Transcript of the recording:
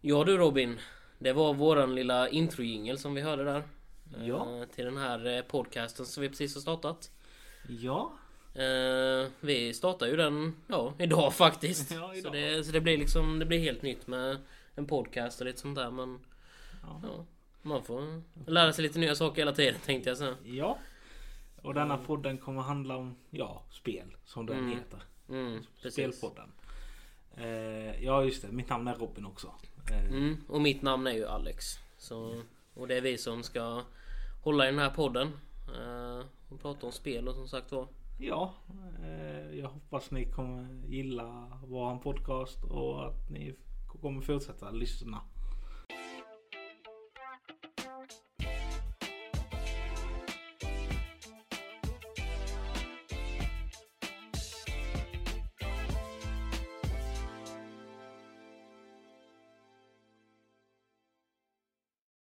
Ja du Robin. Det var våran lilla introjingel som vi hörde där. Ja. Eh, Till den här eh, podcasten som vi precis har startat. Ja. Eh, Vi startar ju den, ja, idag faktiskt. Ja, idag. Så, det, så det blir liksom, det blir helt nytt med en podcast och lite sånt där men... Ja. Ja, man får lära sig lite nya saker hela tiden tänkte jag säga. Ja. Och denna podden kommer handla om, ja, spel. Som den Mm. heter. Mm. Spelpodden. Eh, ja just det, mitt namn är Robin också. Eh, mm, och mitt namn är ju Alex. Så, och det är vi som ska hålla i den här podden. Eh, och prata om spel och som sagt var. Ja, eh, jag hoppas ni kommer gilla vår podcast och att ni kommer fortsätta lyssna.